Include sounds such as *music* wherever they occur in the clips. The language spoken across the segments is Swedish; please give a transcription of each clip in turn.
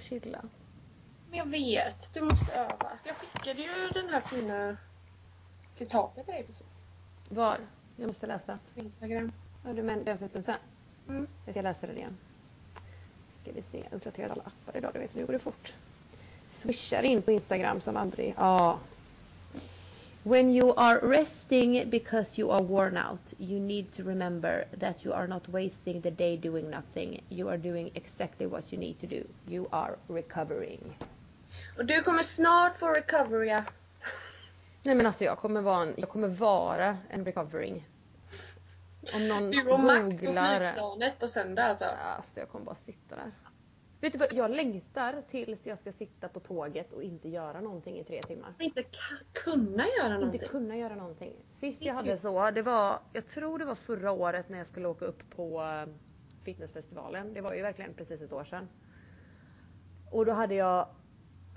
chilla. Men jag vet, du måste öva. Jag skickade ju den här fina citatet till dig precis. Var? Jag måste läsa. På Instagram. Ja, du men den för en stund sedan. Mm. Jag ska läsa den igen. Ska vi se. Uppdaterat alla appar idag. Du vet, nu går det fort. Swishar in på Instagram som aldrig. Ja. When you are resting because you are worn out, you need to remember that you are not wasting the day doing nothing. You are doing exactly what you need to do. You are recovering. Och du kommer snart få recoverya. Nej men alltså jag kommer vara en, jag kommer vara en recovering. Om någon Du och Max på flygplanet på söndag alltså. Alltså jag kommer bara sitta där. Vet du vad, jag längtar tills jag ska sitta på tåget och inte göra någonting i tre timmar. Inte kunna göra någonting. Inte kunna göra någonting. Sist jag hade så, det var, jag tror det var förra året när jag skulle åka upp på eh, fitnessfestivalen. Det var ju verkligen precis ett år sedan. Och då hade jag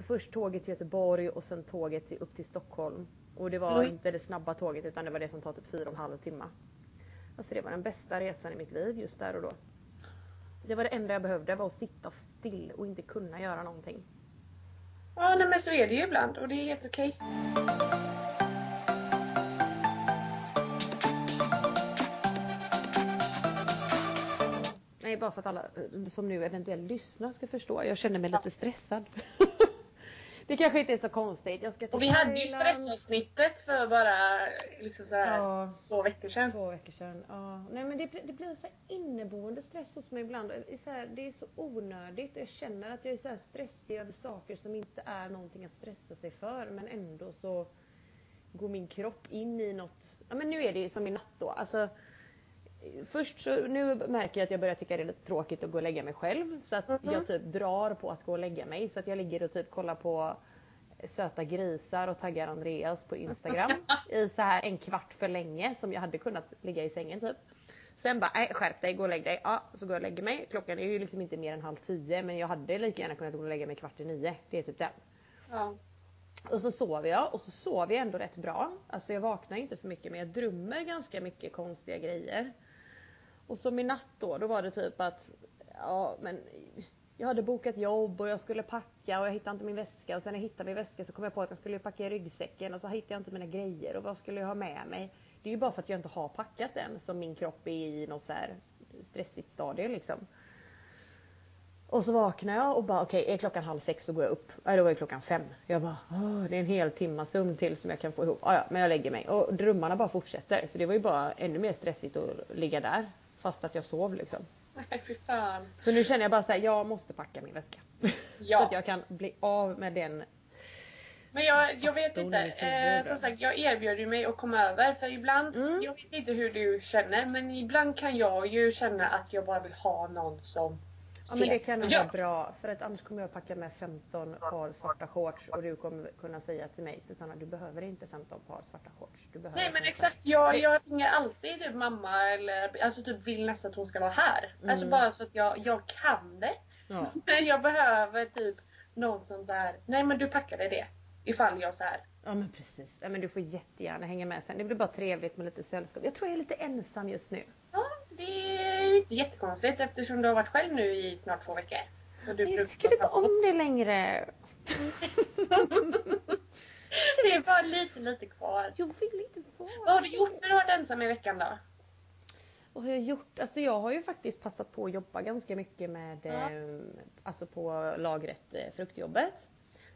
först tåget till Göteborg och sen tåget upp till Stockholm. Och det var Mm. inte det snabba tåget utan det var det som tar typ fyra och en halv timme. Alltså det var den bästa resan i mitt liv just där och då. Det var det enda jag behövde var att sitta still och inte kunna göra någonting. Ja, nej, men så är det ju ibland och det är helt okej. Nej, bara för att alla som nu eventuellt lyssnar ska förstå. Jag känner mig lite stressad. Det kanske inte är så konstigt. Jag ska Och vi hade ju stressavsnittet för bara liksom så här Ja, två veckor sedan. två veckor sedan. Ja. Nej, men det, blir- det blir så inneboende stress hos mig ibland. Så här, det är så onödigt. Jag känner att jag är så här stressig över saker som inte är någonting att stressa sig för. Men ändå så går min kropp in i något. Ja, men nu är det ju som i natt då. Alltså, Först så, nu märker jag att jag börjar tycka det är lite tråkigt att gå och lägga mig själv. Så att Mhm. jag typ drar på att gå och lägga mig. Så att jag ligger och typ kollar på söta grisar och taggar Andreas på Instagram. *laughs* I så här en kvart för länge som jag hade kunnat ligga i sängen typ. Sen bara, nej skärp dig, gå och lägg dig. Ja, så går jag och lägger mig. Klockan är ju liksom inte mer än halv tio men jag hade lika gärna kunnat gå och lägga mig kvart i nio. Det är typ den. Ja. Och så sover jag och så sover jag ändå rätt bra. Alltså jag vaknar inte för mycket men jag drömmer ganska mycket konstiga grejer. Och som i natt då, då var det typ att ja men jag hade bokat jobb och jag skulle packa och jag hittade inte min väska och sen när jag hittade min väska så kom jag på att jag skulle packa i ryggsäcken och så hittade jag inte mina grejer och vad skulle jag ha med mig? Det är ju bara för att jag inte har packat än som min kropp är i något så här stressigt stadie liksom. Och så vaknar jag och bara okej, är klockan halv sex så går jag upp. Nej, då var det klockan fem. Jag bara, Åh, det är en hel timma sömn till som jag kan få ihop. Ah, ja, men jag lägger mig. Och drömmarna bara fortsätter. Så det var ju bara ännu mer stressigt att ligga där. Fast att jag sov liksom. Nej, fy fan. Så nu känner jag bara såhär, jag måste packa min väska. *laughs* Ja. så att jag kan bli av med den. Men jag, jag vet inte. Eh, som sagt, jag erbjöd ju mig att komma över för ibland, Mm. jag vet inte hur du känner, men ibland kan jag ju känna att jag bara vill ha någon som Ja men det kan nog Ja. vara bra. För att annars kommer jag packa med 15 par svarta shorts. Och du kommer kunna säga till mig, Susanna du behöver inte 15 par svarta shorts. Du behöver Nej men exakt, jag, tre." jag ringer alltid typ mamma eller alltså typ vill nästan att hon ska vara här. Alltså Mm. bara så att jag, jag kan det. Ja. *laughs* Men jag behöver typ någon som så här. nej men du packade det. Ifall jag så här. Ja men precis. Ja, men du får jättegärna hänga med sen. Det blir bara trevligt med lite sällskap. Jag tror jag är lite ensam just nu. Ja, det är inte jättekonstigt eftersom du har varit själv nu i snart två veckor. Och Jag tycker inte om det längre. *laughs* Det är bara lite lite kvar. Jag vill inte vara Vad har du gjort när du har varit ensam i veckan då? Har jag gjort? Alltså jag har ju faktiskt passat på att jobba ganska mycket med Ja. eh, alltså på lagret eh, fruktjobbet.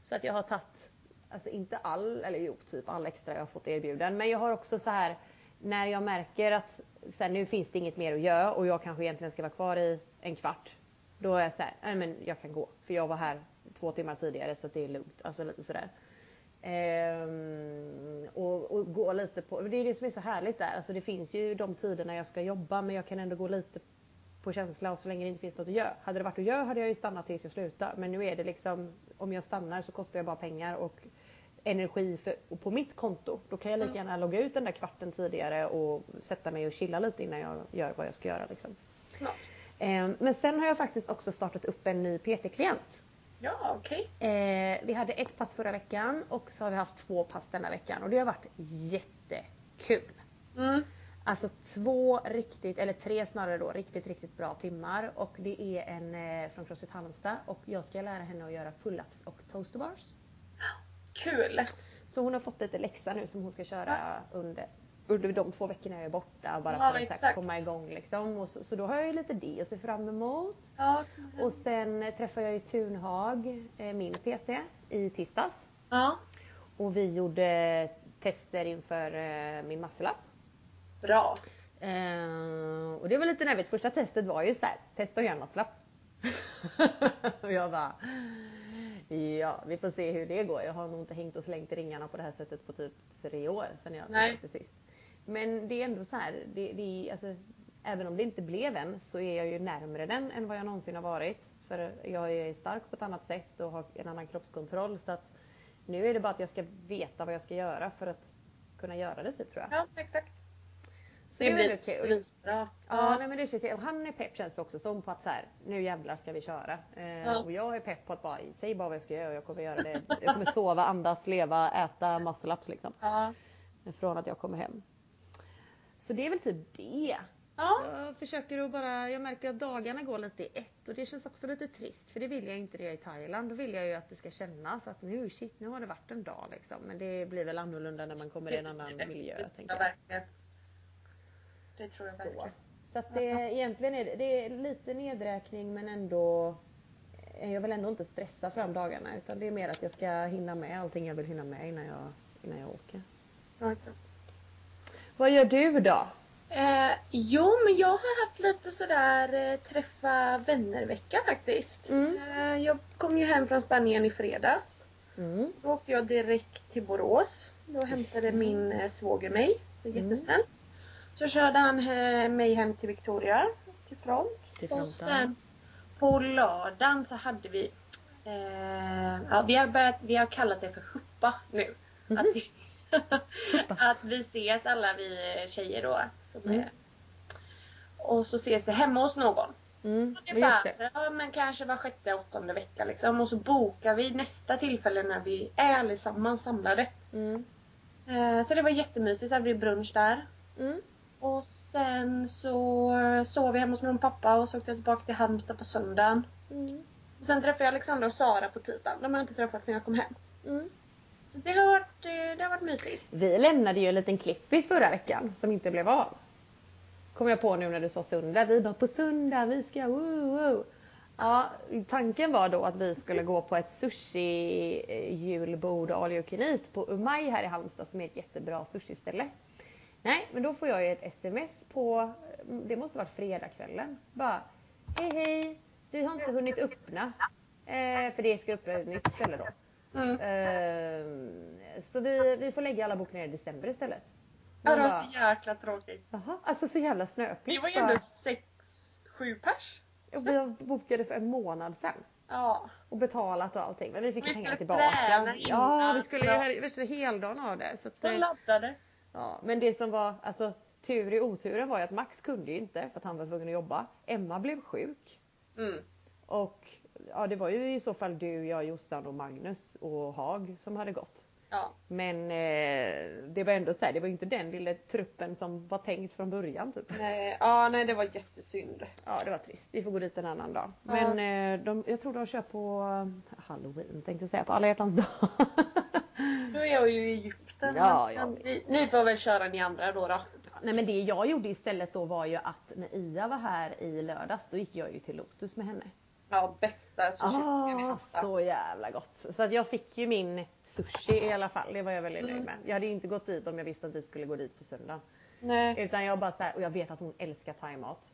Så att jag har tagit, alltså inte all, eller jo typ all extra jag har fått erbjuden. Men jag har också så här när jag märker att så här, nu finns det inget mer att göra och jag kanske egentligen ska vara kvar i en kvart. Då är jag så här, nej men jag kan gå. För jag var här två timmar tidigare så det är lugnt. Alltså lite sådär. Ehm, och, och gå lite på, det är det som är så härligt där. Alltså det finns ju de tiderna jag ska jobba men jag kan ändå gå lite på känsla och så länge det inte finns något att göra. Hade det varit att göra hade jag ju stannat tills jag slutar. Men nu är det liksom, om jag stannar så kostar jag bara pengar och energi för, på mitt konto. Då kan jag lika gärna logga ut den där kvarten tidigare och sätta mig och chilla lite innan jag gör vad jag ska göra. Liksom. Ehm, men sen har jag faktiskt också startat upp en ny PT-klient. Ja, okej. Eh, vi hade ett pass förra veckan och så har vi haft två pass denna veckan och det har varit kul. Mm. Alltså två riktigt, eller tre snarare då, riktigt riktigt bra timmar och det är en eh, från Crossfit Halmstad och jag ska lära henne att göra pull-ups och toaster bars. Kul! Så hon har fått lite läxa nu som hon ska köra under, under de två veckorna jag är borta bara Ja, för att exakt. komma igång liksom. Och så, så då har jag ju lite det att se fram emot. Ja. Och sen träffade jag ju Tunhag, eh, min PT, i tisdags. ja. Och vi gjorde tester inför eh, min muscle. Bra. Eh, och det var lite nervigt. Första testet var ju så här, testa att göra en muscle *laughs* och jag bara, ja vi får se hur det går. Jag har nog inte hängt och slängt ringarna på det här sättet på typ tre år sedan jag Nej. försökte sist. Men det är ändå så här, det, det, alltså, även om det inte blev en så är jag ju närmre den än vad jag någonsin har varit. För jag är stark på ett annat sätt och har en annan kroppskontroll. Så att nu är det bara att jag ska veta vad jag ska göra för att kunna göra det typ tror jag. Ja, exakt. Så det, Det blir kul. svinbra. Ja, nej, men det känns, och han är pepp känns det också som på att så här, nu jävlar ska vi köra. Eh, Ja. Och jag är pepp på att bara, säg bara vad jag ska göra och jag kommer göra det. Jag kommer sova, andas, leva, äta muscle ups liksom. Ja. Från att jag kommer hem. Så det är väl typ det. Ja. Jag försöker att bara, jag märker att dagarna går lite i ett och det känns också lite trist för det vill jag inte det i Thailand. Då vill jag ju att det ska kännas att nu shit, nu har det varit en dag liksom. Men det blir väl annorlunda när man kommer i en annan miljö Det tänker jag. Det tror jag Så, verkligen. så att det, egentligen är det, det är lite nedräkning men ändå jag vill ändå inte stressa fram dagarna utan det är mer att jag ska hinna med allting jag vill hinna med innan jag, innan jag åker. Ja, exakt. Vad gör du då? Eh, jo, men jag har haft lite sådär eh, träffa vänner-vecka faktiskt. Mm. Eh, jag kom ju hem från Spanien i fredags. Mm. Då åkte jag direkt till Borås. Då hämtade min eh, svåger mig. Det är Mm. jättesnällt. Så körde han eh, mig hem till Victoria, till Front. Till Och sen på lördagen så hade vi eh, ja, vi, har börjat, vi har kallat det för huppa nu. Mhm. Att, vi, *laughs* att vi ses alla vi tjejer då. Som Mm. är, och så ses vi hemma hos någon. Mm. Ungefär, ja, men kanske var sjätte, åttonde vecka liksom. Och så bokar vi nästa tillfälle när vi är allesammans samlade. Mm. Eh, så det var jättemysigt, så hade vi brunch där. Mm. Och sen så sov vi hemma hos min pappa och så åkte jag tillbaka till Halmstad på söndagen. Mm. Och sen träffade jag Alexandra och Sara på tisdagen. De har jag inte träffat sedan jag kom hem. Mm. Så det har varit, eh, det har varit mysigt. Vi lämnade ju en liten klippis förra veckan som inte blev av. Kom jag på nu när du sa söndag. Vi bara på söndag, vi ska woo, woo. Ja, tanken var då att vi skulle gå på ett sushi eh, julbord all you can eat på Umai här i Halmstad som är ett jättebra sushiställe. Nej, men då får jag ju ett sms på, det måste varit fredagskvällen. Bara, hej hej, vi har inte hunnit öppna. Eh, för det ska öppna ett nytt ställe då. Mm. Ehm, så vi, vi får lägga alla bokningar i december istället. Ja, det var bara, så jäkla tråkigt. Jaha, alltså så jävla snöpligt. Vi var ju ändå sex, sju pers. Och vi bokade för en månad sedan. Ja. Och betalat och allting. Men vi fick Vi ju pengarna skulle tillbaka. träna Ja, innan. vi skulle ju Ja. ha heldagen av det. Så att, Så eh, laddade. Ja, men det som var alltså, tur i oturen var ju att Max kunde ju inte för att han var tvungen att jobba. Emma blev sjuk. Mm. Och ja, det var ju i så fall du, jag, Jossan och Magnus och Hag som hade gått. Ja. Men eh, det var ändå så här, det var ju inte den lilla truppen som var tänkt från början typ. Nej, ja, nej, det var jättesynd. Ja det var trist. Vi får gå dit en annan dag. Ja. Men eh, de, jag tror de kör på eh, halloween tänkte jag säga, på alla hjärtans dag. *laughs* Då är jag ju i Egypten. Ja, ja. Ni, ni får väl köra ni andra då. då. Nej men det jag gjorde istället då var ju att när Ia var här i lördags då gick jag ju till Lotus med henne. Ja, bästa sushi-fisken i Ah, så jävla gott. Så att jag fick ju min sushi i alla fall. Det var jag väldigt nöjd Mm. med. Jag hade ju inte gått dit om jag visste att vi skulle gå dit på söndag. Nej. Utan jag bara så här, och jag vet att hon älskar thaimat.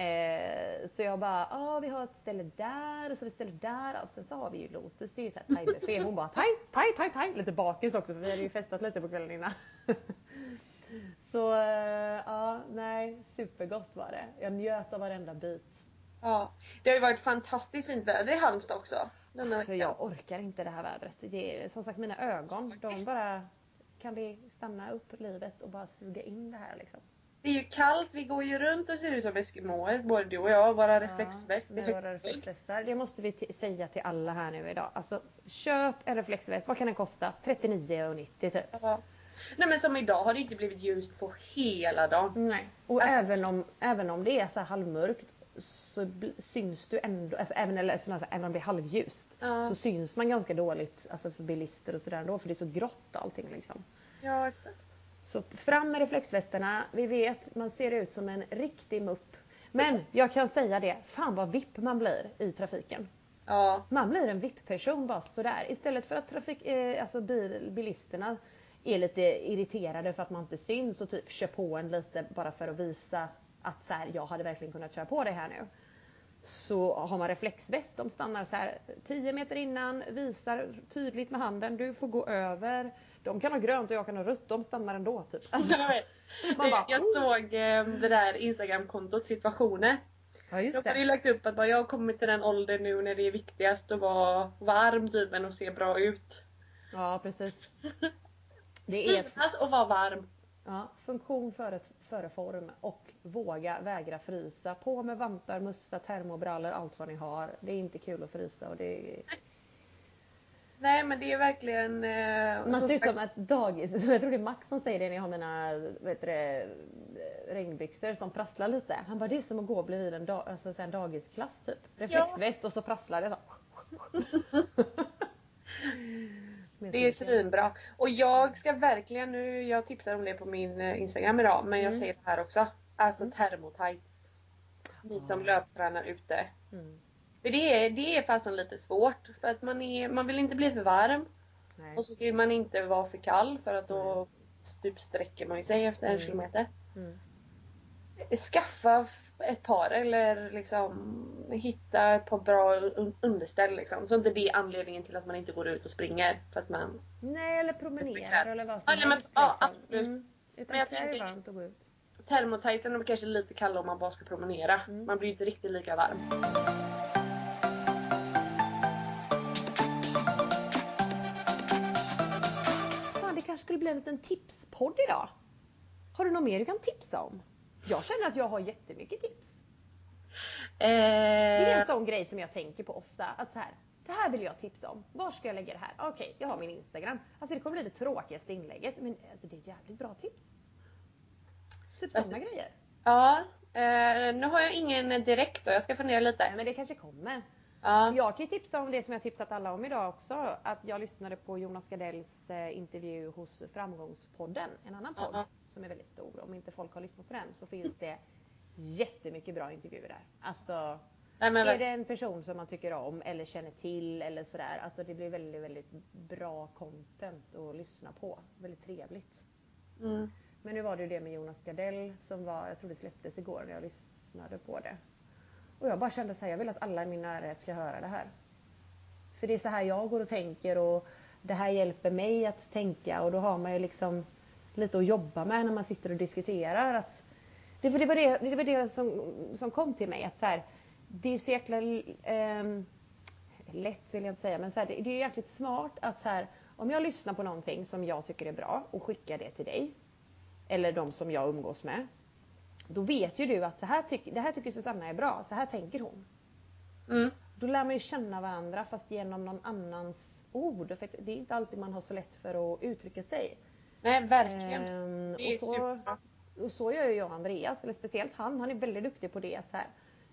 Eh, så jag bara, ah, vi har ett ställe där och så ett ställe där och sen så har vi ju Lotus, det är ju såhär thaibuffé. Hon bara thai, thai, thai, thai. Lite bakis också för vi hade ju festat lite på kvällen innan. *laughs* så eh, ja, nej, supergott var det. Jag njöt av varenda bit. Ja. Det har ju varit fantastiskt fint väder i Halmstad också. Alltså jag orkar inte det här vädret. Det är som sagt mina ögon, de bara kan vi stanna upp livet och bara suga in det här liksom. Det är ju kallt, vi går ju runt och ser ut som eskimåer, både du och jag, våra reflexväst. med våra reflexvästar. Det måste vi säga till alla här nu idag. Alltså köp en reflexväst. Vad kan den kosta? 39,90 typ. Ja. Nej men som idag har det inte blivit ljust på hela dagen. Nej. Och Alltså- även, om, även om det är så halvmörkt så syns du ändå, alltså även, eller, alltså, även om det är halvljust Ja. så syns man ganska dåligt alltså för bilister och sådär ändå för det är så grått allting liksom. Ja exakt. Så fram med reflexvästarna. Vi vet, man ser ut som en riktig mupp. Men jag kan säga det, fan vad vipp man blir i trafiken. Ja. Man blir en VIP-person bara sådär. Istället för att trafik, eh, alltså bil, bilisterna är lite irriterade för att man inte syns och typ kör på en lite bara för att visa att så här, jag hade verkligen kunnat köra på dig här nu. Så har man reflexväst, de stannar så här 10 meter innan, visar tydligt med handen, du får gå över. De kan ha grönt och jag kan ha rött, de stannar ändå typ. *laughs* Alltså, Jag. Man bara, jag såg eh, det där instagramkontot situationer. ja just De hade ju lagt upp att bara, jag har kommit till den åldern nu när det är viktigast att vara varm typ än att se bra ut. Ja precis. *laughs* Det är Synas och vara varm. Ja, funktion före, före form och våga vägra frysa. På med vantar, mössa, termobrallor, allt vad ni har. Det är inte kul att frysa och det är... Nej men det är verkligen... Eh, Man ser ut som ett dagis. *laughs* Jag tror det är Max som säger det när jag har mina det, regnbyxor som prasslar lite. Han bara, det är som att gå bredvid en, dag, alltså, en dagisklass typ. Reflexväst och så prasslar det så. *laughs* Det är svinbra. Och jag ska verkligen nu, jag tipsar om det på min eh, Instagram idag, men jag Mm. säger det här också. Alltså termotights. Ni som Ja. löptränar ute. Mm. För det är, det är fasen lite svårt. För att man, är, man vill inte bli för varm. Nej. Och så vill man inte vara för kall för att då typ sträcker man ju sig efter en Mm. kilometer. Mm. Skaffa ett par eller liksom hitta ett par bra un- underställ liksom. Så inte det är anledningen till att man inte går ut och springer. För att man... Nej, eller promenerar eller vad som Ja, nej, helst. ja, liksom. absolut. Mm. Utan Men varmt gå ut. Termotightsen är kanske lite kalla om man bara ska promenera. Mm. Man blir inte riktigt lika varm. Fan, det bli en liten tipspodd idag. Har du något mer du kan tipsa om? Jag känner att jag har jättemycket tips. Det är Eh, en sån grej som jag tänker på ofta. Att så här, det här vill jag tipsa om. Var ska jag lägga det här? Okej, jag har min Instagram. Alltså det kommer bli det tråkigaste inlägget men alltså, det är ett jävligt bra tips. Typ Alltså- såna grejer. ja, eh, nu har jag ingen direkt så jag ska fundera Nej, lite. men det kanske kommer. Ja. Jag kan ju tipsa om det som jag tipsat alla om idag också. Att jag lyssnade på Jonas Gardells eh, intervju hos Framgångspodden. En annan podd Ja. som är väldigt stor. Om inte folk har lyssnat på den så finns det jättemycket bra intervjuer där. Alltså Nej, men, är det en person som man tycker om eller känner till eller sådär. Alltså det blir väldigt, väldigt bra content att lyssna på. Väldigt trevligt. mm. Men nu var det ju det med Jonas Gardell som var, jag tror det släpptes igår när jag lyssnade på det. Och jag bara kände så här, jag vill att alla i min närhet ska höra det här. För det är så här jag går och tänker och det här hjälper mig att tänka och då har man ju liksom lite att jobba med när man sitter och diskuterar. Att, det, för det var det, det, var det som, som kom till mig. Att så här, det är så jäkla eh, lätt vill jag inte säga, men så här, det, det är jäkligt smart att så här, om jag lyssnar på någonting som jag tycker är bra och skickar det till dig eller de som jag umgås med. Då vet ju du att så här tyck, det här tycker Susanna är bra, så här tänker hon. Mm. Då lär man ju känna varandra fast genom någon annans ord. För det är inte alltid man har så lätt för att uttrycka sig. Nej, verkligen. Ehm, det är och, så, och så gör ju jag och Andreas, eller speciellt han, han är väldigt duktig på det. Att så här,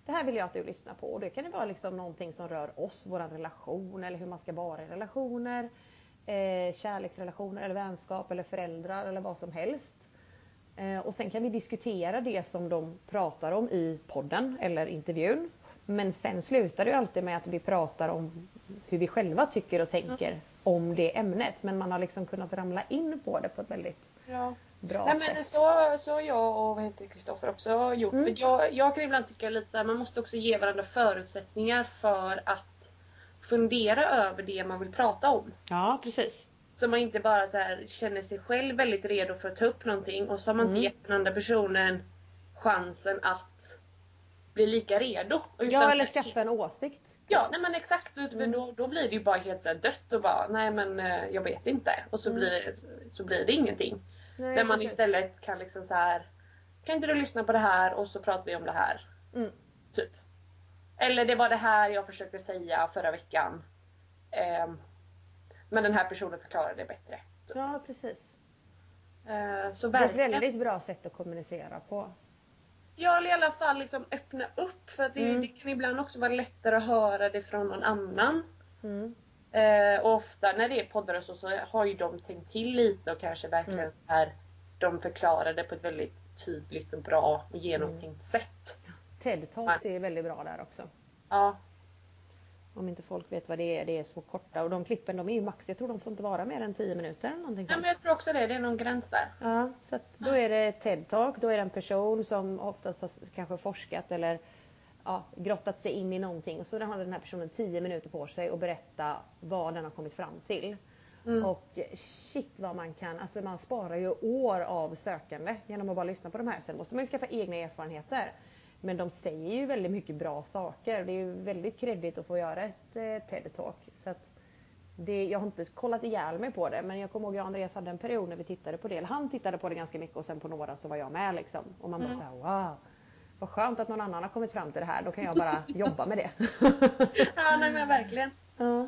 det här vill jag att du lyssnar på. Och det kan det vara liksom någonting som rör oss, vår relation eller hur man ska vara i relationer. Eh, kärleksrelationer eller vänskap eller föräldrar eller vad som helst. Eh, och sen kan vi diskutera det som de pratar om i podden eller intervjun. Men sen slutar det alltid med att vi pratar om hur vi själva tycker och tänker om det ämnet. Men man har liksom kunnat ramla in på det på ett väldigt Ja. bra Nej men sätt. så, så har jag och Kristoffer också gjort. Mm. För jag, jag kan ibland tycka lite så här, man måste också ge varandra förutsättningar för att fundera över det man vill prata om. Ja, precis. Så man inte bara så här, känner sig själv väldigt redo för att ta upp någonting och så har man Mm. inte gett den andra personen chansen att bli lika redo. Ja, Utan- eller skaffa en åsikt. Ja, nej men exakt. Mm. Då, då blir det ju bara helt så dött och bara nej men eh, jag vet inte. Och så, Mm. blir, så blir det ingenting. Nej, Där man istället kan liksom så här. Kan inte du lyssna på det här och så pratar vi om det här. Mm. Typ. Eller det var det här jag försökte säga förra veckan. Ehm, men den här personen förklarade det bättre. Ja, precis. Eh, Så Det är ett väldigt bra sätt att kommunicera på. Ja, eller i alla fall liksom öppna upp för att det, Mm. det kan ibland också vara lättare att höra det från någon annan. Mm. Eh, och ofta när det är poddar och så, så har ju de tänkt till lite och kanske verkligen Mm. så här, de förklarar det på ett väldigt tydligt och bra och genomtänkt Mm. sätt. TED Talks är väldigt bra där också. Ja, Om inte folk vet vad det är, det är så korta och de klippen de är ju max, jag tror de får inte vara mer än 10 minuter eller någonting ja men jag tror också det, det är någon gräns där. Ja, så att då är det TED-talk, då är det en person som oftast har kanske forskat eller ja, grottat sig in i någonting och så har den här personen 10 minuter på sig att berätta vad den har kommit fram till. Mm. Och shit vad man kan, alltså man sparar ju år av sökande genom att bara lyssna på de här. Sen måste man ju skaffa egna erfarenheter. Men de säger ju väldigt mycket bra saker. Det är ju väldigt kreddigt att få göra ett eh, TED-talk. Så att det, jag har inte kollat ihjäl mig på det men jag kommer ihåg att Andreas hade en period när vi tittade på det. Eller han tittade på det ganska mycket och sen på några så var jag med liksom. Och man bara Mm. såhär wow. Vad skönt att någon annan har kommit fram till det här. Då kan jag bara *laughs* jobba med det. Ja, nej men verkligen. ja.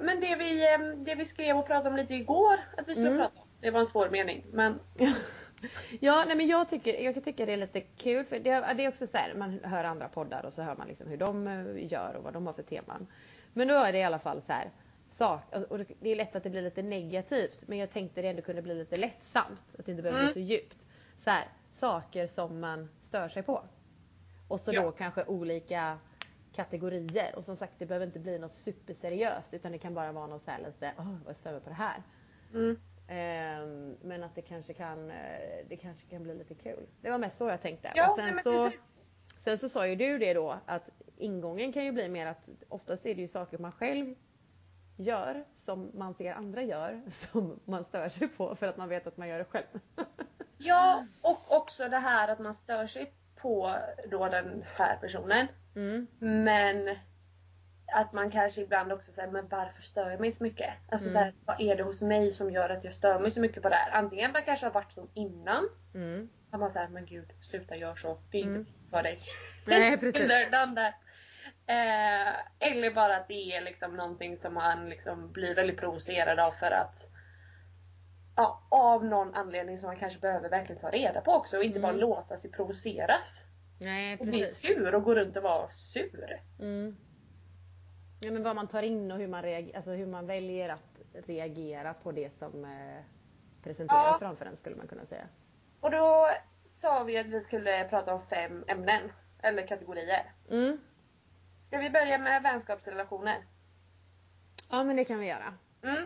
Men det vi, eh, det vi skrev och pratade om lite igår att vi skulle Mm. prata om. Det var en svår mening men *laughs* Ja, nej men jag tycker, jag tycka det är lite kul för det, det är också så här, man hör andra poddar och så hör man liksom hur de eh, gör och vad de har för teman. Men då är det i alla fall så här, sak, och det är lätt att det blir lite negativt men jag tänkte det ändå kunde bli lite lättsamt. Att det inte behöver Mm. bli så djupt. Så här, saker som man stör sig på. Och så Ja. då kanske olika kategorier. Och som sagt det behöver inte bli något superseriöst utan det kan bara vara något så här lite, åh vad jag stör på det här. mm. Ehm, men att det kanske kan, eh, det kanske kan bli lite kul. Det var mest så jag tänkte. Ja, och nej, sen, men så, precis. sen så sa ju du det då att ingången kan ju bli mer att oftast är det ju saker man själv gör som man ser andra gör *laughs* som man stör sig på för att man vet att man gör det själv. Ja, och också det här att man stör sig på då den här personen. Mm. Men att man kanske ibland också säger men varför stör jag mig så mycket? Alltså Mm. så här, vad är det hos mig som gör att jag stör mig så mycket på det här? Antingen man kanske har varit som innan. Mm. Att man säger men gud sluta gör så. Det är inte Mm. för dig. *laughs* Nej, *laughs* precis. Eh, eller bara att det är liksom någonting som man liksom blir väldigt provocerad av för att Ja, av någon anledning som man kanske behöver verkligen ta reda på också och inte Mm. bara låta sig provoceras. Nej Och bli sur och gå runt och vara sur. Mm. Ja, men vad man tar in och hur man, reagerar, alltså hur man väljer att reagera på det som eh, presenteras Ja. framför en skulle man kunna säga. Och då sa vi att vi skulle prata om fem ämnen. Eller kategorier. Mm. Ska vi börja med vänskapsrelationer? Ja men det kan vi göra. Mm.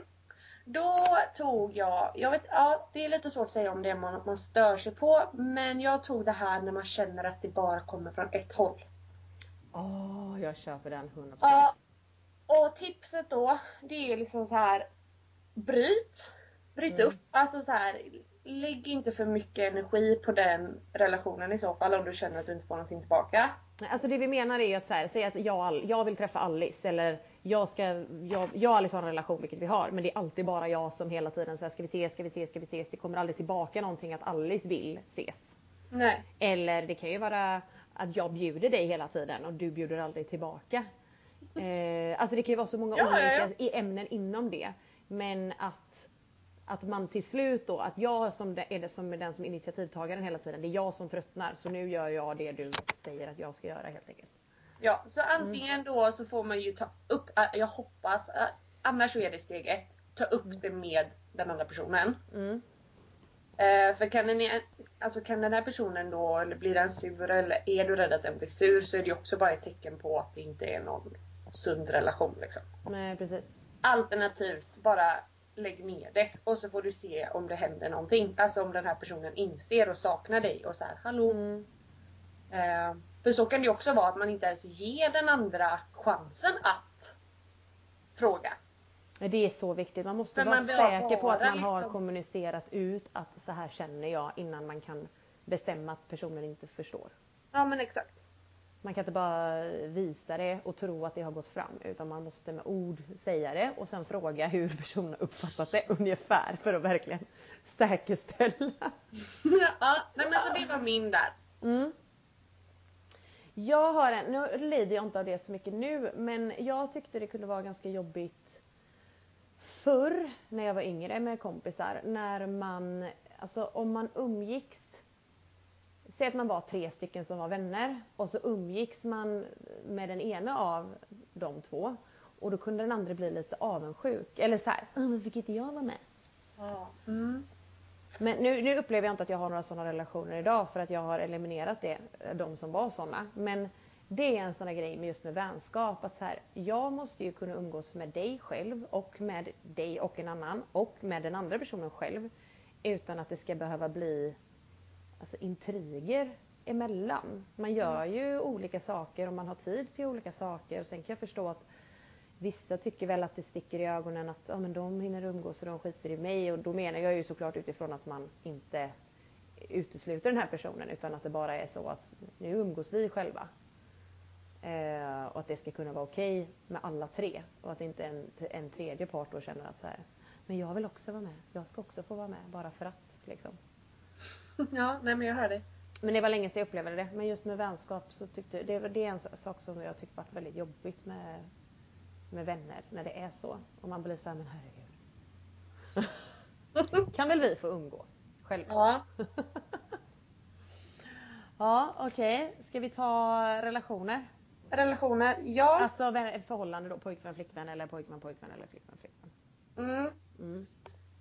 Då tog jag, jag vet, ja det är lite svårt att säga om det man, man stör sig på. Men jag tog det här när man känner att det bara kommer från ett håll. Åh, jag köper den 100%. Ja. Och tipset då, det är liksom så här. Bryt. Bryt Mm. upp. Alltså så här. Lägg inte för mycket energi på den relationen i så fall om du känner att du inte får någonting tillbaka. Alltså det vi menar är ju att så här, säga att jag, jag vill träffa Alice eller jag, ska, jag, jag och Alice har en relation vilket vi har men det är alltid bara jag som hela tiden säger ska vi ses, ska vi ses, ska vi ses. Det kommer aldrig tillbaka någonting att Alice vill ses. Nej. Eller det kan ju vara att jag bjuder dig hela tiden och du bjuder aldrig tillbaka. *laughs* Eh, alltså det kan ju vara så många Ja, olika ja. ämnen inom det. Men att, att man till slut då, att jag som är det som är den som är initiativtagaren hela tiden. Det är jag som tröttnar så nu gör jag det du säger att jag ska göra helt enkelt. Ja, så antingen då så får man ju ta upp, jag hoppas, annars så är det steg ett. Ta upp det med den andra personen. Mm. Eh, för kan den, alltså kan den här personen då, eller blir den sur eller är du rädd att den blir sur så är det ju också bara ett tecken på att det inte är någon sund relation liksom. Nej precis. Alternativt bara lägg ner det och så får du se om det händer någonting. Alltså om den här personen inser och saknar dig och så här, hallå. Mm. Eh, för så kan det också vara att man inte ens ger den andra chansen att fråga. Men Det är så viktigt. Man måste För vara man säker på att man har liksom- kommunicerat ut att så här känner jag innan man kan bestämma att personen inte förstår. Ja men exakt. Man kan inte bara visa det och tro att det har gått fram utan man måste med ord säga det och sen fråga hur personen har uppfattat det ungefär för att verkligen säkerställa. *laughs* ja, nej men så det var min där. Mm. Jag har en, nu lider jag inte av det så mycket nu, men jag tyckte det kunde vara ganska jobbigt förr när jag var yngre med kompisar. När man, alltså om man umgicks Säg att man var tre stycken som var vänner och så umgicks man med den ena av de två. Och då kunde den andra bli lite avundsjuk. Eller så här, men fick inte jag vara med? Ja. Mm. Men nu, nu upplever jag inte att jag har några sådana relationer idag för att jag har eliminerat det, de som var sådana. Men det är en sån där grej med just med vänskap att så här, jag måste ju kunna umgås med dig själv och med dig och en annan och med den andra personen själv utan att det ska behöva bli alltså, intriger emellan. Man gör ju olika saker och man har tid till olika saker och sen kan jag förstå att Vissa tycker väl att det sticker i ögonen att ja, men de hinner umgås och de skiter i mig och då menar jag ju såklart utifrån att man inte utesluter den här personen utan att det bara är så att nu umgås vi själva. Eh, och att det ska kunna vara okej okay med alla tre och att inte en, en tredje part då känner att så här, men jag vill också vara med. Jag ska också få vara med bara för att liksom. *laughs* Ja, nej men jag hör dig. Men det var länge sedan jag upplevde det. Men just med vänskap så tyckte det, det är en sak som jag tyckte varit väldigt jobbigt med med vänner när det är så. Och man blir såhär, men herregud. *laughs* kan väl vi få umgås själva? Ja. *laughs* ja, okej. Okay. Ska vi ta relationer? Relationer, ja. Alltså förhållande då, pojkvän, flickvän eller pojkvän, pojkvän eller flickvän, flickvän. Mm. mm.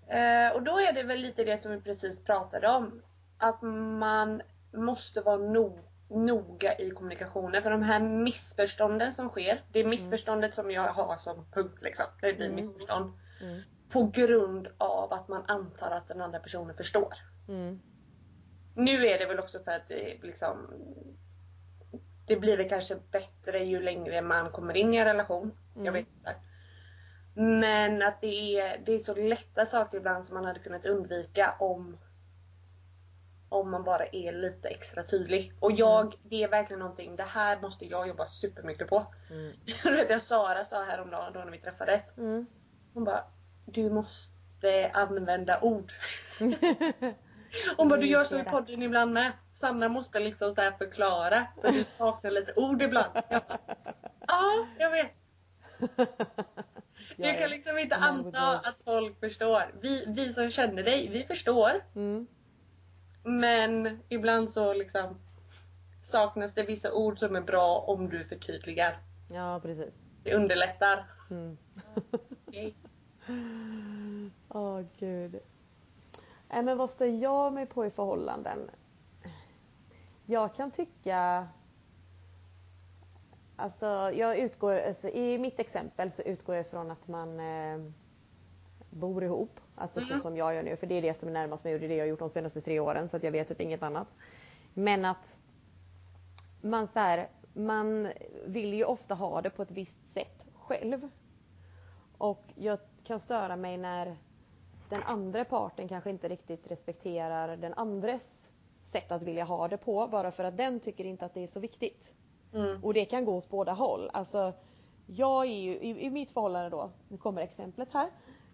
Eh, och då är det väl lite det som vi precis pratade om. Att man måste vara nog noga i kommunikationen. För de här missförstånden som sker, det är mm. missförståndet som jag har som punkt liksom. Det blir mm. missförstånd. Mm. På grund av att man antar att den andra personen förstår. Mm. Nu är det väl också för att det liksom Det blir väl kanske bättre ju längre man kommer in i en relation. Jag mm. vet inte. Men att det är, det är så lätta saker ibland som man hade kunnat undvika om om man bara är lite extra tydlig. Och jag, mm. det är verkligen någonting, det här måste jag jobba supermycket på. Mm. *laughs* du vet jag Sara sa häromdagen då när vi träffades. Mm. Hon bara, du måste använda ord. *laughs* Hon bara, du gör så i podden ibland med. Sanna måste liksom så förklara och du saknar lite ord ibland. Jag bara, *laughs* ja, jag vet. Du kan liksom inte anta att folk förstår. Vi, vi som känner dig, vi förstår. Mm. Men ibland så liksom saknas det vissa ord som är bra om du förtydligar. Ja, precis. Det underlättar. Mm. *laughs* Åh oh, gud. Äh, men vad stör jag mig på i förhållanden? Jag kan tycka Alltså jag utgår, alltså, i mitt exempel så utgår jag från att man eh, bor ihop. Alltså mm. så som jag gör nu. För det är det som är närmast mig och det är det jag har gjort de senaste tre åren. Så att jag vet typ inget annat. Men att man så här, man vill ju ofta ha det på ett visst sätt själv. Och jag kan störa mig när den andra parten kanske inte riktigt respekterar den andres sätt att vilja ha det på bara för att den tycker inte att det är så viktigt. Mm. Och det kan gå åt båda håll. Alltså, jag är ju, i, i mitt förhållande då, nu kommer exemplet här.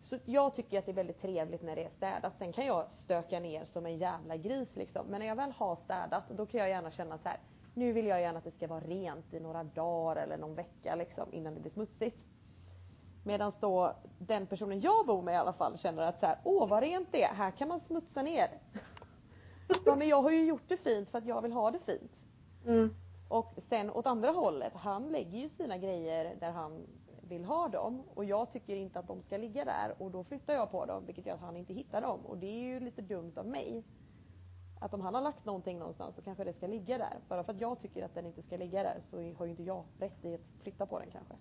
Så jag tycker att det är väldigt trevligt när det är städat. Sen kan jag stöka ner som en jävla gris liksom. Men när jag väl har städat då kan jag gärna känna så här. Nu vill jag gärna att det ska vara rent i några dagar eller någon vecka liksom innan det blir smutsigt. Medan då den personen jag bor med i alla fall känner att så här, åh vad rent det är, här kan man smutsa ner. *laughs* ja, men jag har ju gjort det fint för att jag vill ha det fint. Mm. Och sen åt andra hållet, han lägger ju sina grejer där han vill ha dem och jag tycker inte att de ska ligga där och då flyttar jag på dem vilket gör att han inte hittar dem och det är ju lite dumt av mig. Att om han har lagt någonting någonstans så kanske det ska ligga där. Bara för att jag tycker att den inte ska ligga där så har ju inte jag rätt i att flytta på den kanske.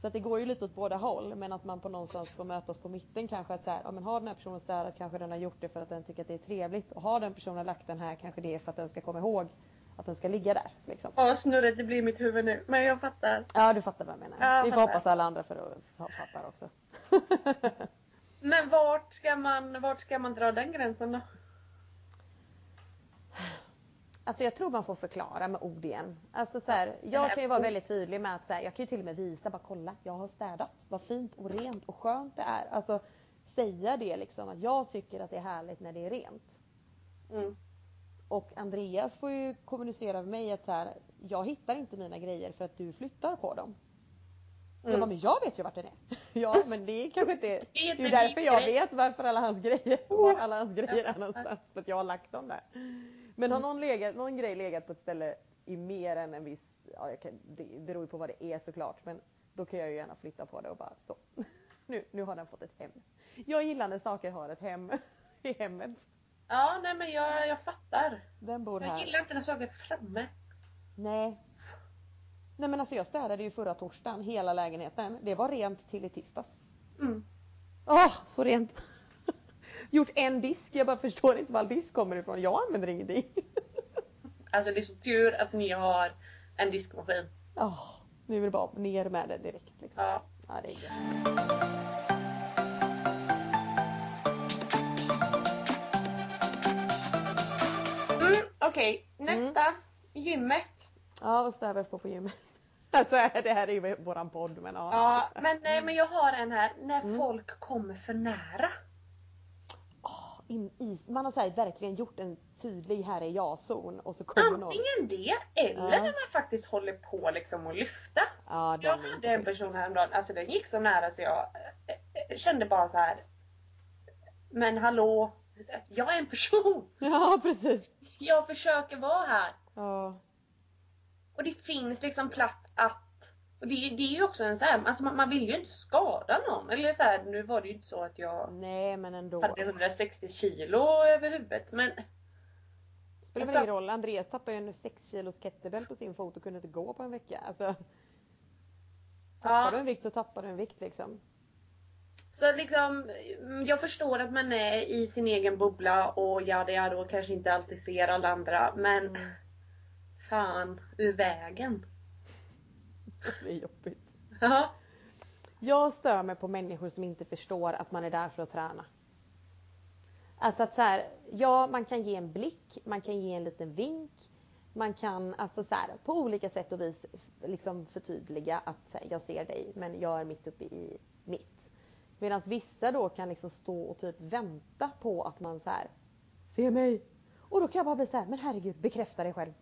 Så att det går ju lite åt båda håll men att man på någonstans får mötas på mitten kanske att så här, ja men har den här personen städat kanske den har gjort det för att den tycker att det är trevligt och har den personen lagt den här kanske det är för att den ska komma ihåg att den ska ligga där. Liksom. Ja snurrigt det blir mitt huvud nu. Men jag fattar. Ja du fattar vad jag menar. Ja, Vi får hoppas alla andra för att fattar också. *laughs* Men vart ska, man, vart ska man dra den gränsen då? Alltså jag tror man får förklara med ord igen. Alltså så här, jag kan ju vara väldigt tydlig med att så här, jag kan ju till och med visa, bara kolla, jag har städat. Vad fint och rent och skönt det är. Alltså säga det liksom att jag tycker att det är härligt när det är rent. Mm. Och Andreas får ju kommunicera med mig att så här, jag hittar inte mina grejer för att du flyttar på dem. Jag Mm. bara, men jag vet ju vart den är. *laughs* ja men det är kanske inte, Det är det är inte ju därför jag grej. vet varför alla hans grejer, var *laughs* *laughs* alla hans grejer är någonstans. För att jag har lagt dem där. Men har någon, legat, någon grej legat på ett ställe i mer än en viss, ja jag kan, det beror ju på vad det är såklart. Men då kan jag ju gärna flytta på det och bara så. Nu, nu har den fått ett hem. Jag gillar när saker har ett hem i hemmet. Ja, nej men jag, jag fattar. Den bor Jag här. gillar inte när saker är framme. Nej. Nej men alltså jag städade ju förra torsdagen hela lägenheten. Det var rent till i tisdags. Mm. Åh, så rent! *laughs* Gjort en disk, jag bara förstår inte var all disk kommer ifrån. Jag använder ingenting. *laughs* Alltså det är så tur att ni har en diskmaskin. Åh, nu är det bara ner med det direkt. Liksom. Ja. Ja, det är gött. Okej, nästa. Gymmet. Ja, vad oss på på gymmet? *laughs* Alltså det här är ju våran podd men ja. Ja, men, nej, men jag har en här. När Mm. folk kommer för nära. Åh, in i, man har så här, verkligen gjort en tydlig här är jag-zon och så kommer någon. Antingen det eller Ja. när man faktiskt håller på liksom att lyfta. Ja, Jag är inte hade en person häromdagen, alltså den gick så nära så jag eh, eh, kände bara så här. Men hallå, jag är en person. Ja, precis. Jag försöker vara här. Ja. Och det finns liksom plats att och det, det är ju också en så här, alltså man, man vill ju inte skada någon. Eller så här, nu var det ju inte så att jag Nej, men ändå. hade 160 kilo över huvudet men spelar väl Alltså- ingen roll. Andreas tappade ju en 6 kilos kettlebell på sin fot och kunde inte gå på en vecka. Alltså, tappar Ja. du en vikt så tappar du en vikt liksom. Så liksom, mm, jag förstår att man är i sin egen bubbla och jada jada och kanske inte alltid ser alla andra men Mm. fan, ur vägen. *laughs* Det är jobbigt. Ja. Jag stör mig på människor som inte förstår att man är där för att träna. Alltså att så här, ja man kan ge en blick, man kan ge en liten vink. Man kan alltså så här, på olika sätt och vis liksom förtydliga att här, jag ser dig men jag är mitt uppe i mitt. Medan vissa då kan liksom stå och typ vänta på att man så här, se mig. Och då kan jag bara bli så här, men herregud bekräfta dig själv.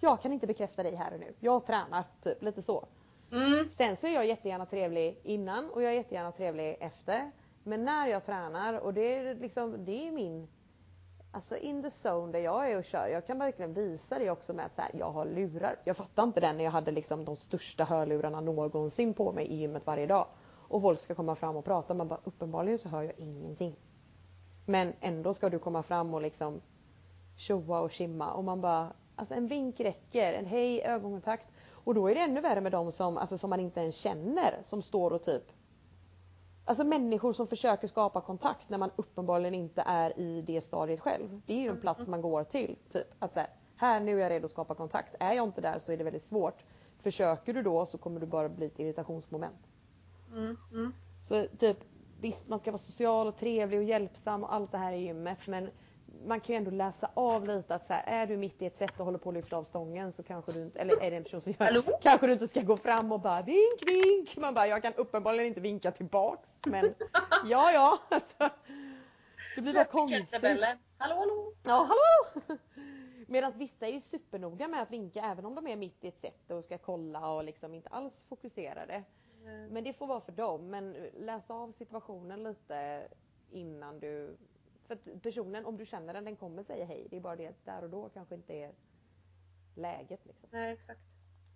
Jag kan inte bekräfta dig här och nu. Jag tränar, typ lite så. Mm. Sen så är jag jättegärna trevlig innan och jag är jättegärna trevlig efter. Men när jag tränar och det är liksom, det är min Alltså in the zone där jag är och kör. Jag kan verkligen visa det också med att så här, jag har lurar. Jag fattar inte den när jag hade liksom de största hörlurarna någonsin på mig i gymmet varje dag. Och folk ska komma fram och prata. Man bara uppenbarligen så hör jag ingenting. Men ändå ska du komma fram och liksom tjoa och kimma och man bara Alltså en vink räcker, en hej, ögonkontakt. Och då är det ännu värre med de som, alltså, som man inte ens känner som står och typ Alltså människor som försöker skapa kontakt när man uppenbarligen inte är i det stadiet själv. Det är ju en plats man går till. Typ att så här, här nu är jag redo att skapa kontakt. Är jag inte där så är det väldigt svårt. Försöker du då så kommer du bara bli ett irritationsmoment. Mm. Mm. Så typ visst man ska vara social och trevlig och hjälpsam och allt det här i gymmet men man kan ju ändå läsa av lite att så här, är du mitt i ett sätt och håller på att lyfta av stången så kanske du inte, eller är det en person som gör Hallå? Kanske du inte ska gå fram och bara vink vink. Man bara jag kan uppenbarligen inte vinka tillbaks men *laughs* ja ja alltså. Det blir bara konstigt. Hallå hallå. Ja hallå! *laughs* Medan vissa är ju supernoga med att vinka även om de är mitt i ett sätt och ska kolla och liksom inte alls fokuserade. Men det får vara för dem. Men läs av situationen lite innan du... För personen, om du känner den, den kommer säga hej. Det är bara det att där och då kanske inte är läget liksom. Nej exakt.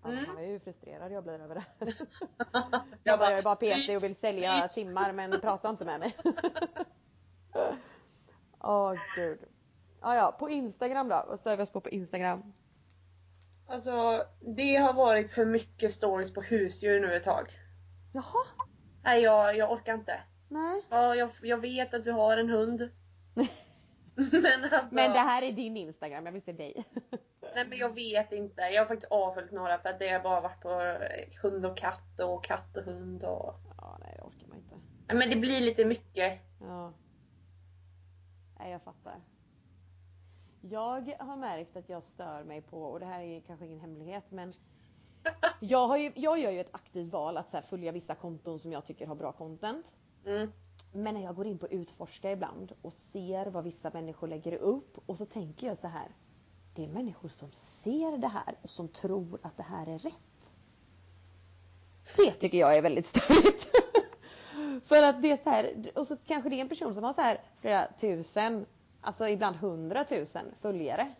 Ja, Mm. Han är ju frustrerad jag blir över det. Jag *laughs* Jag, bara, jag är bara PT och vill sälja timmar men prata inte med mig. *laughs* Åh gud. Ah, ja, på Instagram då? Vad stör vi oss på på Instagram? Alltså det har varit för mycket stories på husdjur nu ett tag. Jaha? Nej jag, jag orkar inte. Nej. Ja, jag, jag vet att du har en hund. *laughs* men alltså. Men det här är din Instagram, jag vill se dig. *laughs* Nej men jag vet inte. Jag har faktiskt avföljt några för att det har bara varit på eh, hund och katt och katt och hund och... Ja, nej det orkar man inte. Nej, Men det blir lite mycket. Ja. Nej, jag fattar. Jag har märkt att jag stör mig på, och det här är kanske ingen hemlighet, men jag, har ju, jag gör ju ett aktivt val att så följa vissa konton som jag tycker har bra content. Mm. Men när jag går in på utforska ibland och ser vad vissa människor lägger upp och så tänker jag så här. det är människor som ser det här och som tror att det här är rätt. Det tycker jag är väldigt störigt. *laughs* För att det är så här, och så kanske det är en person som har så här flera tusen, alltså ibland hundratusen följare.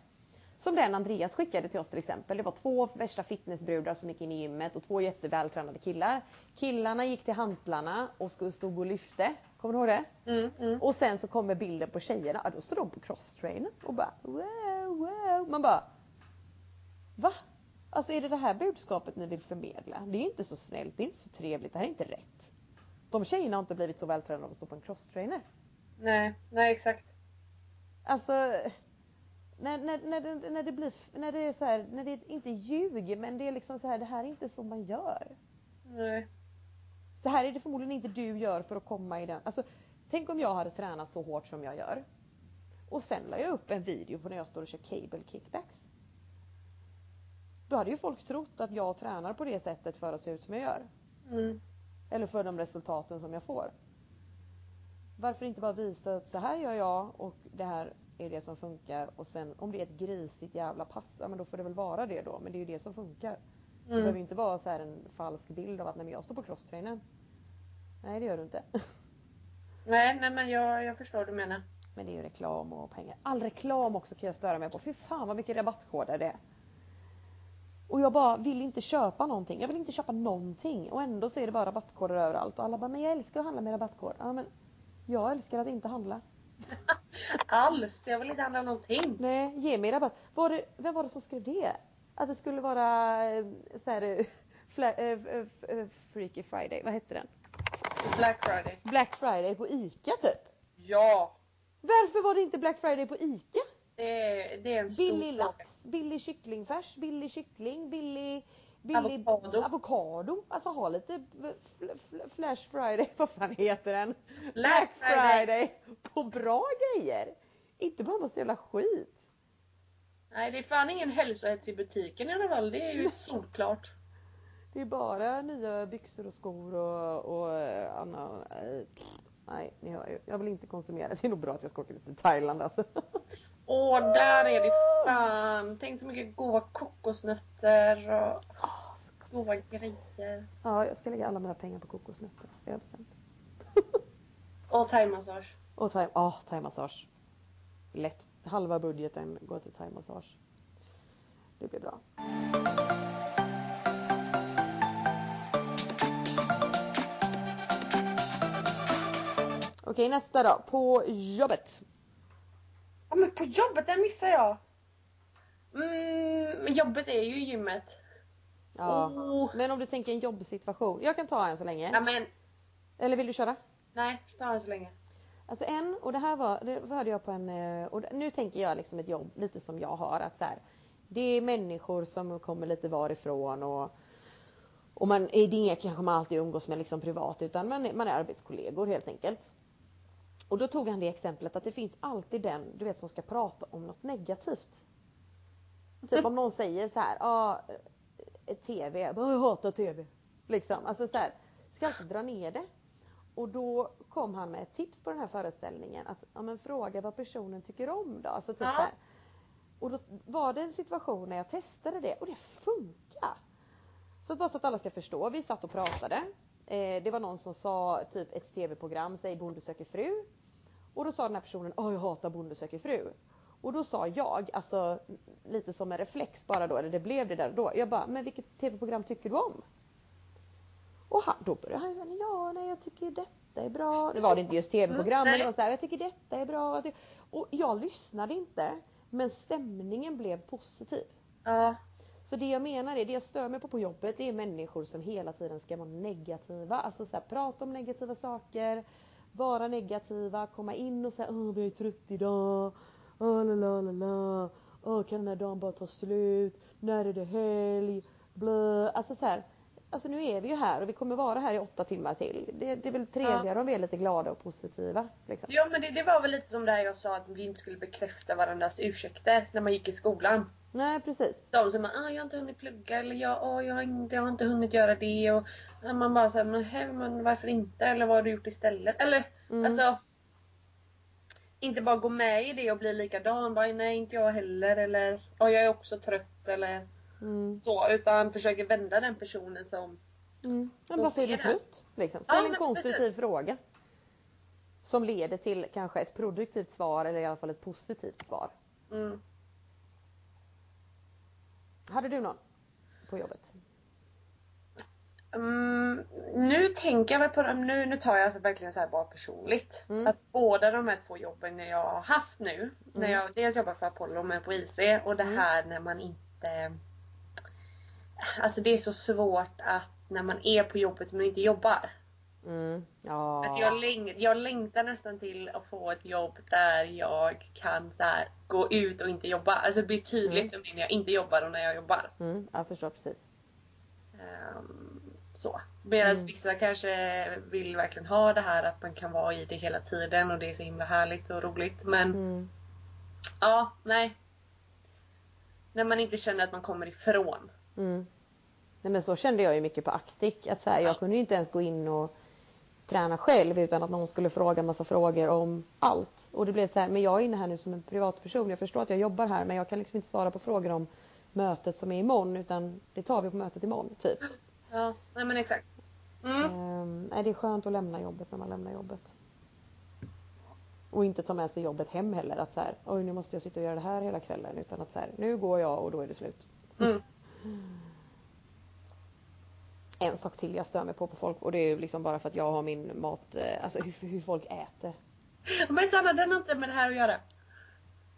Som den Andreas skickade till oss till exempel. Det var två värsta fitnessbrudar som gick in i gymmet och två jättevältränade killar. Killarna gick till hantlarna och stod och lyfte. Kommer du ihåg det? Mm, mm. Och sen så kommer bilden på tjejerna. Ja, då står de på crosstrainen och bara wow, wow. Man bara Va? Alltså är det det här budskapet ni vill förmedla? Det är inte så snällt, det är inte så trevligt, det här är inte rätt. De tjejerna har inte blivit så vältränade av att stå på en crosstrainer. Nej, nej exakt. Alltså när, när, när, det, när det blir, när det är så här, när det inte ljug men det är liksom så här, det här är inte så man gör. Nej. Så här är det förmodligen inte du gör för att komma i den, alltså tänk om jag hade tränat så hårt som jag gör. Och sen la jag upp en video på när jag står och kör cable kickbacks. Då hade ju folk trott att jag tränar på det sättet för att se ut som jag gör. Mm. Eller för de resultaten som jag får. Varför inte bara visa att så här gör jag och det här är det som funkar och sen om det är ett grisigt jävla pass, ja men då får det väl vara det då. Men det är ju det som funkar. Det behöver inte vara så här en falsk bild av att nej men jag står på crosstrainern. Nej det gör du inte. *laughs* Nej, nej men jag, jag förstår vad du menar. Men det är ju reklam och pengar. All reklam också kan jag störa mig på. Fy fan vad mycket rabattkoder det är. Och jag bara vill inte köpa någonting. Jag vill inte köpa någonting. Och ändå så är det bara rabattkoder överallt. Och alla bara, men jag älskar att handla med rabattkod. Ja men jag älskar att inte handla. *laughs* Alls! Jag vill inte handla någonting. Nej, ge mig rabatt. Var det, vem var det som skrev det? Att det skulle vara eh, så här, eh, fla, eh, eh, Freaky Friday, vad hette den? Black Friday. Black Friday på ICA typ. Ja! Varför var det inte Black Friday på ICA? Det är, det är en stor Billig lax, billig kycklingfärs, billig kyckling, billig, billig Avokado. avokado. Alltså ha lite fl, fl, Flash Friday, *laughs* vad fan heter den? Black Friday. på bra grejer. Inte bara massa jävla skit. Nej, det är fan ingen hälsohets i butiken i alla fall. Det är ju *laughs* solklart. Det är bara nya byxor och skor och, och eh, Anna, eh, nej ni hör ju. Jag vill inte konsumera. *laughs* Det är nog bra att jag ska åka till Thailand alltså. Åh, där är det fan. Tänk så mycket goda kokosnötter och så gott. goda grejer. Ja, jag ska lägga alla mina pengar på kokosnötter. Det har jag bestämt. *laughs* Och thaimassage. Och thai, ah, thaimassage. Lätt. Halva budgeten går till thaimassage. Det blir bra. Okej, nästa då. På jobbet. Ja men på jobbet, den missar jag. Mm, men jobbet är ju gymmet. Ja. Oh. Men om du tänker en jobbsituation. Jag kan ta en så länge. Ja men, Eller vill du köra? nej, ta den så länge. Alltså en, och det här var, det hörde jag på en, eh, och nu tänker jag liksom ett jobb lite som jag har att så här, Det är människor som kommer lite varifrån och och man, det är kanske man alltid umgås med liksom privat utan man är, man är arbetskollegor helt enkelt. Och då tog han det exemplet att det finns alltid den du vet som ska prata om något negativt. Typ om någon säger så här, ja ah, TV, jag bara, jag hatar TV. Liksom, alltså så här, ska alltid dra ner det. Och då kom han med ett tips på den här föreställningen att ja, men fråga vad personen tycker om då. Alltså typ Ja. så här. Och då var det en situation när jag testade det och det funkar. Så att bara så att alla ska förstå, vi satt och pratade. Eh, det var någon som sa typ ett tv-program, säg Bonde söker fru. Och då sa den här personen, åh jag hatar Bonde söker fru. Och då sa jag, alltså lite som en reflex bara då, eller det blev det där och då. Jag bara, men vilket tv-program tycker du om? Och han, då började han säga, ja nej jag tycker detta är bra. Det var det inte just tv-program men det var så här, jag tycker detta är bra. Och jag lyssnade inte men stämningen blev positiv. Ja. Så det jag menar är, det jag stör mig på på jobbet det är människor som hela tiden ska vara negativa. Alltså så här, prata om negativa saker, vara negativa, komma in och säga åh jag är trött idag, åh la la la la, åh kan den här dagen bara ta slut, när är det helg, blö. Alltså så här, alltså nu är vi ju här och vi kommer vara här i åtta timmar till. Det, det är väl trevligare om vi är lite glada och positiva. Liksom. Ja men det, det var väl lite som det här jag sa att vi inte skulle bekräfta varandras ursäkter när man gick i skolan. Nej precis. De som bara, ah, jag har inte hunnit plugga eller jag, ah, jag, har inte, jag har inte hunnit göra det och ja, man bara såhär, men, hej, men varför inte? Eller vad har du gjort istället? Eller Mm. alltså inte bara gå med i det och bli likadan. Bara, nej inte jag heller eller ja, jag är också trött eller Mm. så. Utan försöker vända den personen som Mm. Men Som varför är du trött? Liksom. Ja, Ställ en men konstruktiv precis. fråga. Som leder till kanske ett produktivt svar eller i alla fall ett positivt svar. mm, Hade du någon på jobbet? Mm, nu tänker jag väl på dem, nu, nu tar jag alltså verkligen så här bara personligt. Mm. Att båda de här två jobben jag har haft nu, när Mm. jag dels jobbar för Apollo men på IC och det Mm. här när man inte Alltså det är så svårt att när man är på jobbet men inte jobbar. Mm. Ja. Att jag, läng- jag längtar nästan till att få ett jobb där jag kan så här, gå ut och inte jobba. Alltså det blir tydligt för mig när jag inte jobbar och när jag jobbar. Mm. Jag förstår precis. Ehm, så. Medan Mm. vissa kanske vill verkligen ha det här att man kan vara i det hela tiden och det är så himla härligt och roligt. Men Mm. ja, nej. När man inte känner att man kommer ifrån. Mm. Nej men så kände jag ju mycket på Actic. Att så här, jag kunde ju inte ens gå in och träna själv utan att någon skulle fråga massa frågor om allt. Och det blev så här, men jag är inne här nu som en privatperson. Jag förstår att jag jobbar här men jag kan liksom inte svara på frågor om mötet som är imorgon utan det tar vi på mötet imorgon typ. Ja, nej men exakt. Mm. Ehm, nej, det är skönt att lämna jobbet när man lämnar jobbet. Och inte ta med sig jobbet hem heller. Att så här, oj nu måste jag sitta och göra det här hela kvällen. Utan att så här, nu går jag och då är det slut. Mm. *laughs* En sak till jag stör mig på på folk och det är ju liksom bara för att jag har min mat, eh, alltså hur, hur folk äter. Men Sanna, den har inte med det här att göra.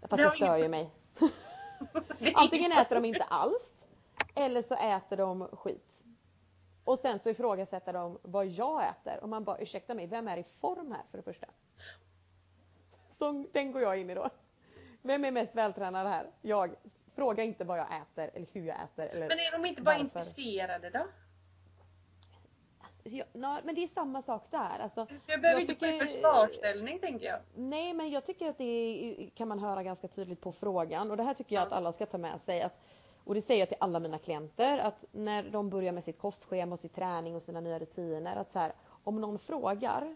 Fast Det det stör ju mig. *laughs* Antingen äter de inte alls eller så äter de skit. Och sen så ifrågasätter de vad jag äter och man bara ursäkta mig, vem är i form här för det första? Så den går jag in i då. Vem är mest vältränad här? Jag. Fråga inte vad jag äter eller hur jag äter. Eller Men är de inte bara varför. intresserade då? Ja, na, men det är samma sak där. Alltså, Jag behöver jag inte tycker- försvarsställning tänker jag. Nej men jag tycker att det är, kan man höra ganska tydligt på frågan och det här tycker jag Ja. att alla ska ta med sig. Att, och det säger jag till alla mina klienter att när de börjar med sitt kostschema och sin träning och sina nya rutiner att så här, om någon frågar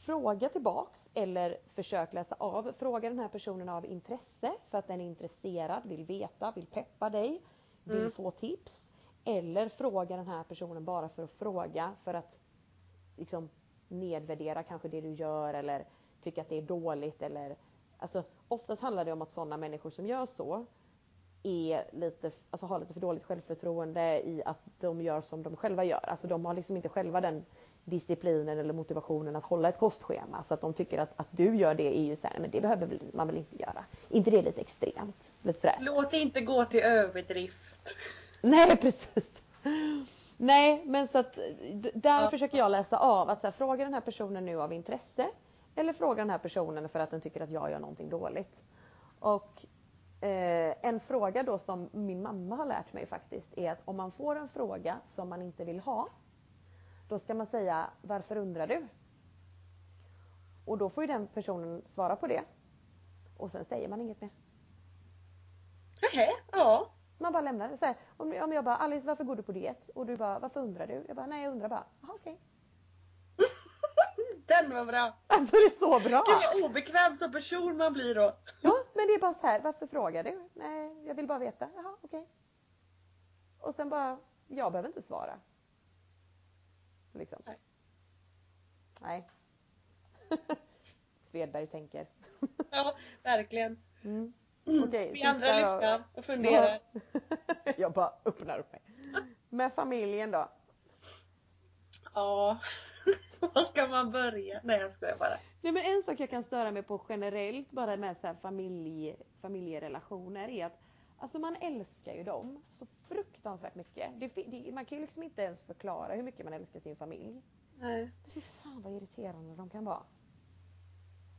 Fråga tillbaks eller försök läsa av. Fråga den här personen av intresse för att den är intresserad, vill veta, vill peppa dig, vill Mm. få tips. Eller fråga den här personen bara för att fråga för att liksom nedvärdera kanske det du gör eller tycka att det är dåligt eller alltså oftast handlar det om att sådana människor som gör så är lite, alltså har lite för dåligt självförtroende i att de gör som de själva gör. Alltså de har liksom inte själva den disciplinen eller motivationen att hålla ett kostschema. Så att de tycker att, att du gör det är ju så här, men det behöver man väl inte göra. inte det lite extremt? Lite sådär. Låt det inte gå till överdrift. Nej *laughs* precis. Nej men så att där Ja. försöker jag läsa av att så här, fråga den här personen nu av intresse eller fråga den här personen för att den tycker att jag gör någonting dåligt. Och eh, en fråga då som min mamma har lärt mig faktiskt är att om man får en fråga som man inte vill ha då ska man säga varför undrar du? Och då får ju den personen svara på det. Och sen säger man inget mer. Nähä, ja. Man bara lämnar det. Så här, om, om jag bara Alice varför går du på diet? Och du bara varför undrar du? Jag bara nej jag undrar bara. Jaha okej. *laughs* Den var bra. Alltså det är så bra! Gud vad obekväm som person man blir då. Ja men det är bara så här varför frågar du? Nej jag vill bara veta. Jaha okej. Och sen bara jag behöver inte svara. Liksom. Nej. Nej. *laughs* Svedberg tänker. Ja, verkligen. Mm. Okej, Vi andra lyssnar och funderar. *laughs* jag bara öppnar upp mig. Med familjen då? Ja. *laughs* Var ska man börja? Nej jag skojar bara. Nej men en sak jag kan störa mig på generellt bara med så familj, familjerelationer är att Alltså man älskar ju dem så fruktansvärt mycket. Det, det, man kan ju liksom inte ens förklara hur mycket man älskar sin familj. Nej. Fy fan vad irriterande de kan vara.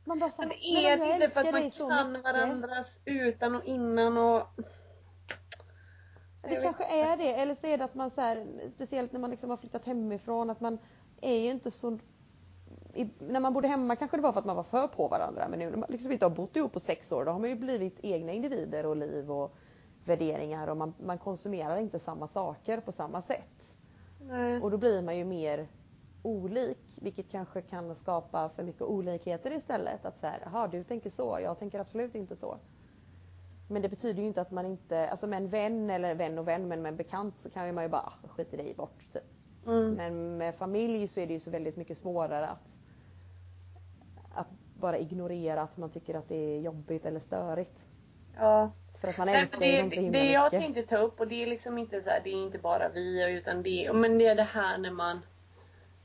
Man bara såhär, Men är det inte för att man så kan varandras utan och innan och... Det kanske är det, eller så är det att man så här, speciellt när man liksom har flyttat hemifrån, att man är ju inte så... I, när man bodde hemma kanske det var för att man var för på varandra, men nu när man liksom inte har bott ihop på sex år, då har man ju blivit egna individer och liv och värderingar och man, man konsumerar inte samma saker på samma sätt. Nej. Och då blir man ju mer olik vilket kanske kan skapa för mycket olikheter istället. Att så här, jaha du tänker så, jag tänker absolut inte så. Men det betyder ju inte att man inte, alltså med en vän eller vän och vän men med en bekant så kan man ju bara ah, skit i dig bort. Typ. Mm. Men med familj så är det ju så väldigt mycket svårare att, att bara ignorera att man tycker att det är jobbigt eller störigt. Ja. För att man älskar ju det, så det, himla det jag mycket. tänkte ta upp och det är liksom inte så här, det är inte bara vi utan det, men det är det här när man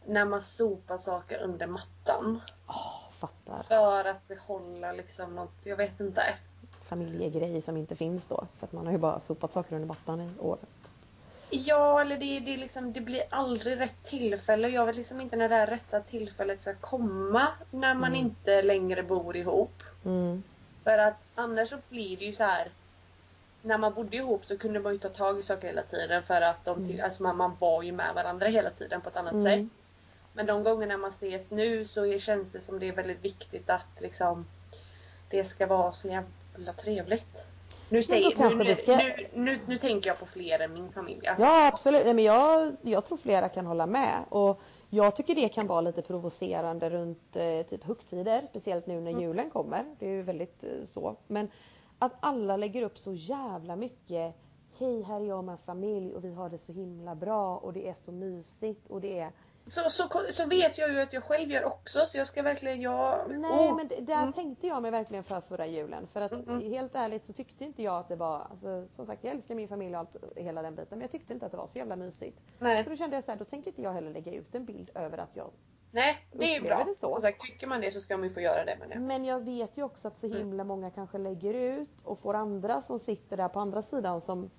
när man sopar saker under mattan. Åh, fattar. För att behålla liksom något, jag vet inte. Familjegrej som inte finns då. För att man har ju bara sopat saker under mattan i år. Ja, eller det, det, liksom, det blir aldrig rätt tillfälle. Jag vet liksom inte när det här rätta tillfället ska komma när man Mm. inte längre bor ihop. Mm. För att annars så blir det ju så här. När man bodde ihop så kunde man ju ta tag i saker hela tiden för att de Mm. alltså man, man var ju med varandra hela tiden på ett annat Mm. sätt. Men de gångerna man ses nu så känns det som det är väldigt viktigt att liksom det ska vara så jävla trevligt. Nu, säger, nu, ska- nu, nu, nu tänker jag på fler än min familj. Alltså, Ja absolut, Nej, men jag, jag tror flera kan hålla med. Och jag tycker det kan vara lite provocerande runt eh, typ högtider. Speciellt nu när Mm. julen kommer. Det är ju väldigt eh, så. Men att alla lägger upp så jävla mycket. Hej här är jag med familj och vi har det så himla bra och det är så mysigt och det är Så, så, så vet jag ju att jag själv gör också så jag ska verkligen, jag... Nej oh. men det- där Mm. tänkte jag mig verkligen för förra julen. För att Mm. helt ärligt så tyckte inte jag att det var, alltså, som sagt jag älskar min familj och allt, hela den biten. Men jag tyckte inte att det var så jävla mysigt. Nej. Så då kände jag så här, då tänker inte jag heller lägga ut en bild över att jag Nej, det är bra. det så? Som sagt, tycker man det så ska man ju få göra det. Men ja. Men jag vet ju också att så himla många kanske lägger ut och får andra som sitter där på andra sidan som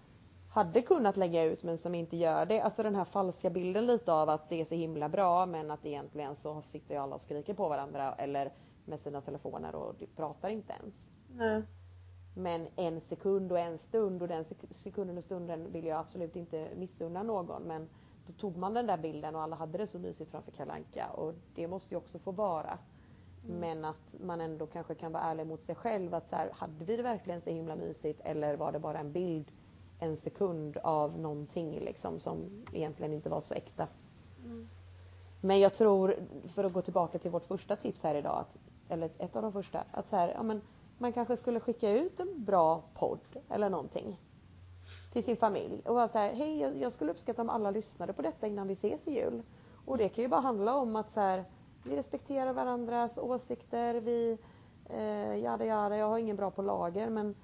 hade kunnat lägga ut men som inte gör det. Alltså den här falska bilden lite av att det är så himla bra men att egentligen så sitter ju alla och skriker på varandra eller med sina telefoner och pratar inte ens. Nej. Men en sekund och en stund och den sek- sekunden och stunden vill jag absolut inte missunna någon men då tog man den där bilden och alla hade det så mysigt framför Kalanka och det måste ju också få vara. Men att man ändå kanske kan vara ärlig mot sig själv att så här, hade vi det verkligen så himla mysigt eller var det bara en bild en sekund av någonting liksom som egentligen inte var så äkta. Mm. Men jag tror, för att gå tillbaka till vårt första tips här idag, att, eller ett av de första, att så här, ja, men man kanske skulle skicka ut en bra podd eller någonting till sin familj och bara så här, hej jag, jag skulle uppskatta om alla lyssnade på detta innan vi ses i jul. Och det kan ju bara handla om att så här, vi respekterar varandras åsikter, vi eh, jada jada, jag har ingen bra på lager men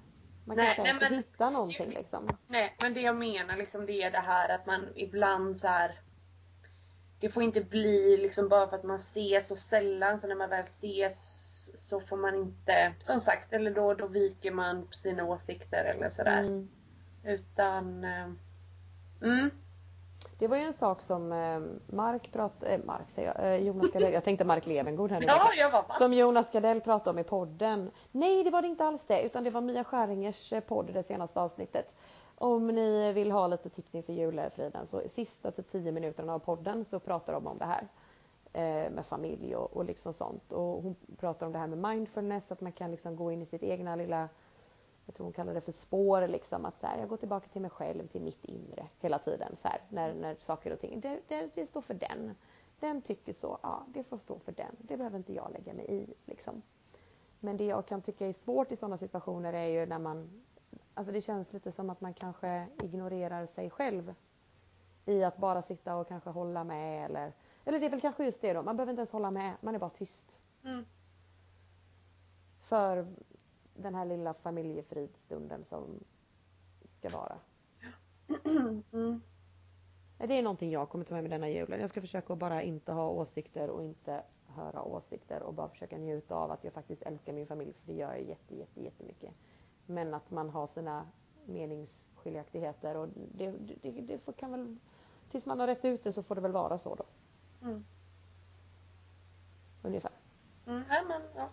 man kan Nej, nej, men- hitta någonting liksom. Nej, men det jag menar liksom det är det här att man ibland så här. Det får inte bli liksom bara för att man ses så sällan så när man väl ses så får man inte, som sagt, eller då, då viker man sina åsikter eller sådär. Mm. Utan... eh, Mm. Det var ju en sak som eh, Mark pratade, eh, Mark säger jag, eh, Jonas Gardell, *laughs* jag tänkte Mark Levengood här nu. Ja, jag var va? Som Jonas Gardell pratade om i podden. Nej, det var det inte alls det, utan det var Mia Skäringers eh, podd, det senaste avsnittet. Om ni vill ha lite tips inför julfriden så sista typ 10 minuterna av podden så pratar de om det här. Eh, med familj och, och liksom sånt. Och hon pratar om det här med mindfulness, att man kan liksom gå in i sitt egna lilla jag tror hon kallar det för spår liksom att så här, jag går tillbaka till mig själv, till mitt inre hela tiden så här, när, när saker och ting, det, det, det står för den. Den tycker så, ja det får stå för den. Det behöver inte jag lägga mig i liksom. Men det jag kan tycka är svårt i sådana situationer är ju när man, alltså det känns lite som att man kanske ignorerar sig själv i att bara sitta och kanske hålla med eller, eller det är väl kanske just det då, man behöver inte ens hålla med, man är bara tyst. Mm. För den här lilla familjefridstunden som ska vara. *clears throat* Mm. Det är någonting jag kommer ta med mig denna julen. Jag ska försöka att bara inte ha åsikter och inte höra åsikter och bara försöka njuta av att jag faktiskt älskar min familj för det gör jag jätte, jätte, jättemycket. Men att man har sina meningsskiljaktigheter och det, det, det får, kan väl tills man har rätt ut det så får det väl vara så då. Mm. Ungefär. Mm. Ja, men, ja.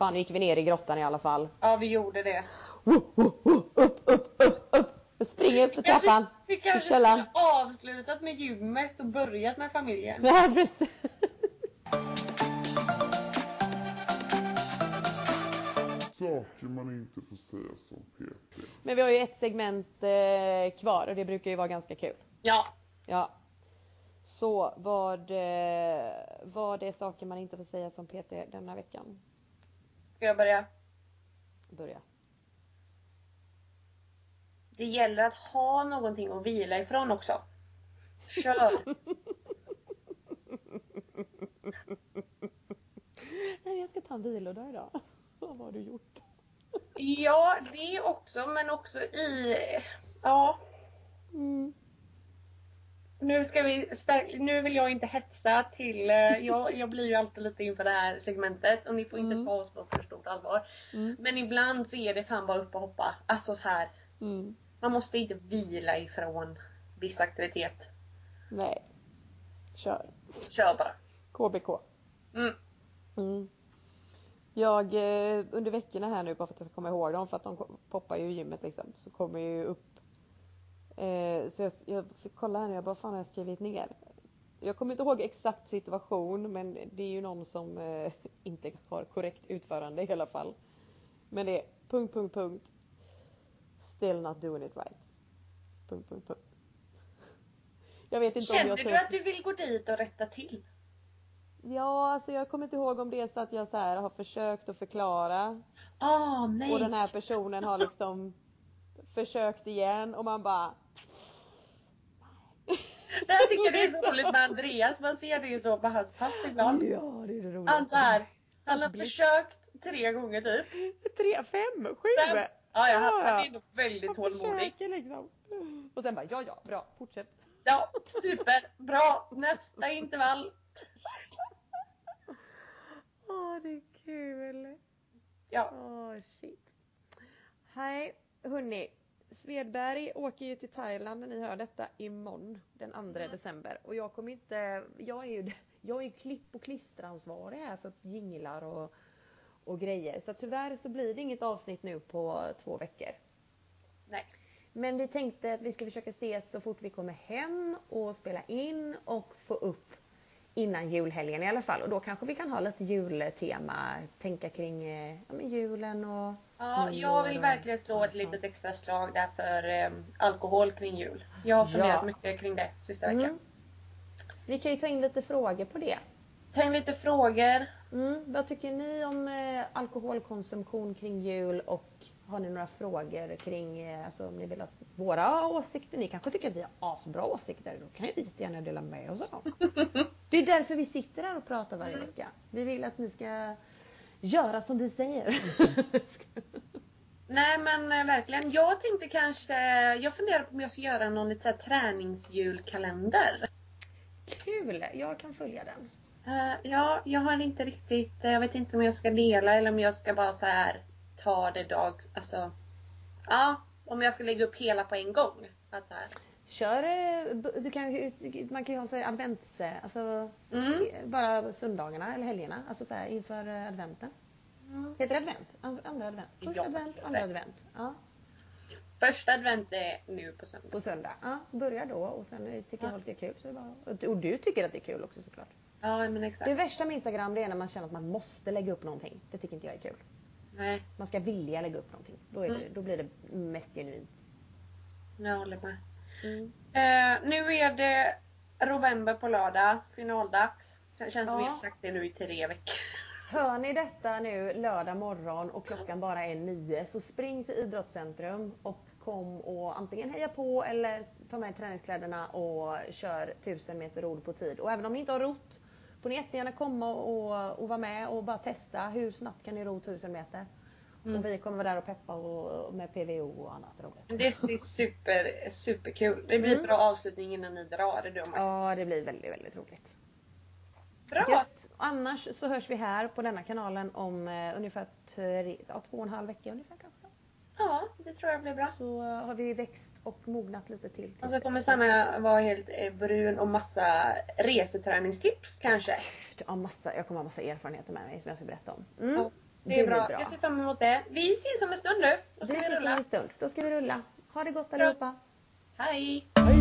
Fan, nu gick vi ner i grottan i alla fall. ja, vi gjorde det. Upp, upp, upp, upp, upp. Jag springer upp för trappan. Vi kanske skulle avslutat med gymmet och börjat med familjen. Ja, precis. Saker man inte får säga som PT. Men vi har ju ett segment eh, kvar och det brukar ju vara ganska kul. Ja. Ja. Så vad, eh, vad är saker man inte får säga som PT denna veckan? Ska jag börja? Börja. Det gäller att ha någonting att vila ifrån också. Kör! *laughs* Nej, jag ska ta en vilodag idag. vad har du gjort? Ja, det också men också i... Ja. Mm. Nu ska vi Nu vill jag inte hetsa till... eh, Jag, jag blir ju alltid lite inför det här segmentet och ni får inte Mm. ta oss på för stort allvar. Mm. Men ibland så är det fan bara upp och hoppa. Alltså så här. Mm. Man måste inte vila ifrån viss aktivitet. Nej. Kör. Kör bara. KBK. Mm. Mm. Jag eh, under veckorna här nu bara för att jag ska komma ihåg dem för att de poppar ju i gymmet liksom så kommer ju upp. Eh, så jag, jag fick kolla här nu, jag bara fan har jag skrivit ner? Jag kommer inte ihåg exakt situation men det är ju någon som eh, inte har korrekt utförande i alla fall. Men det är punkt, punkt, punkt. Still not doing it right. Punkt, punkt, punkt. Jag vet inte om Känner jag du att du vill gå dit och rätta till? Ja, alltså jag kommer inte ihåg om det är så att jag så här har försökt att förklara Ah, nej. och den här personen har liksom försökt igen och man bara Det här tycker jag är så roligt med Andreas. Man ser det ju så på hans pass ibland. Ja, det är det roliga. Han så här, han har försökt tre gånger typ. Tre, fem, sju! Fem. Ja, ja, han, han är nog väldigt tålmodig. liksom. Och sen bara ja, ja, bra, fortsätt. Ja, super. Bra. Nästa intervall. Åh, det är kul. Ja. Åh, shit. Hej, hörni. Svedberg åker ju till Thailand när ni hör detta imorgon den 2 Mm. december och jag kommer inte, jag är ju, *laughs* jag är klipp och klisteransvarig här för jinglar och, och grejer så tyvärr så blir det inget avsnitt nu på två veckor. Nej. Men vi tänkte att vi ska försöka ses så fort vi kommer hem och spela in och få upp innan julhelgen i alla fall. Och då kanske vi kan ha lite jultema, tänka kring eh, ja, julen och Ja, jag vill verkligen slå ett litet extra slag där för eh, alkohol kring jul. Jag har funderat Ja. mycket kring det sista veckan. Mm. Vi kan ju ta in lite frågor på det. Ta in lite frågor. Mm. Vad tycker ni om eh, alkoholkonsumtion kring jul och har ni några frågor kring, eh, alltså om ni vill att våra åsikter, ni kanske tycker att vi har asbra åsikter, då kan ju vi jättegärna dela med oss av dem. Det är därför vi sitter här och pratar varje vecka. Vi vill att ni ska göra som vi säger. *laughs* Nej men eh, verkligen. Jag tänkte kanske, jag funderar på om jag ska göra någon lite så här träningsjulkalender. Kul! Jag kan följa den. Eh, ja, jag har inte riktigt, eh, jag vet inte om jag ska dela eller om jag ska bara så här ta det dag, alltså. Ja, om jag ska lägga upp hela på en gång. Att så här. Kör, eh, du kan, man kan ju ha så här advents, alltså Mm. bara söndagarna eller helgerna, alltså så här inför adventen. Mm. Heter det advent? An- Andra advent? Första Ja, advent, andra det. advent. Ja, Första advent är nu på söndag. på söndag. Ja, börja då och sen tycker jag att det är kul så är det bara... och- Och du tycker att det är kul också såklart. Ja men exakt. Det värsta med Instagram det är när man känner att man måste lägga upp någonting. Det tycker inte jag är kul. Nej, Man ska vilja lägga upp någonting. Då, är det, Mm. då blir det mest genuint. jag håller med. Mm. Eh, nu är det november på lördag, finaldags. Det känns som Ja. vi har sagt det nu i tre veckor. *laughs* Hör ni detta nu lördag morgon och klockan bara är nio så spring till idrottscentrum och kom och antingen heja på eller ta med träningskläderna och kör 1000 meter rodd på tid. Och även om ni inte har rott får ni jättegärna komma och, och vara med och bara testa hur snabbt kan ni ro 1000 meter. Och vi kommer vara där och peppa och, med PVO och annat roligt. Det blir super, superkul. Det blir Mm. bra avslutning innan ni drar. Det. Ja, det blir väldigt, väldigt roligt. Bra! Gött. Annars så hörs vi här på denna kanalen om eh, ungefär tre, ja, två och en halv vecka ungefär. Ja, det tror jag blir bra. Så eh, har vi växt och mognat lite till. Och så kommer Sanna vara helt eh, brun och massa reseträningstips kanske. Jag har massa, jag kommer ha massa erfarenheter med mig som jag ska berätta om. Mm. Ja, det är bra. Jag ser fram emot det. Vi ses om en stund nu. Då ska Vi vi ses om rulla. en stund. Då ska vi rulla. Ha det gott allihopa. Hej! Hej!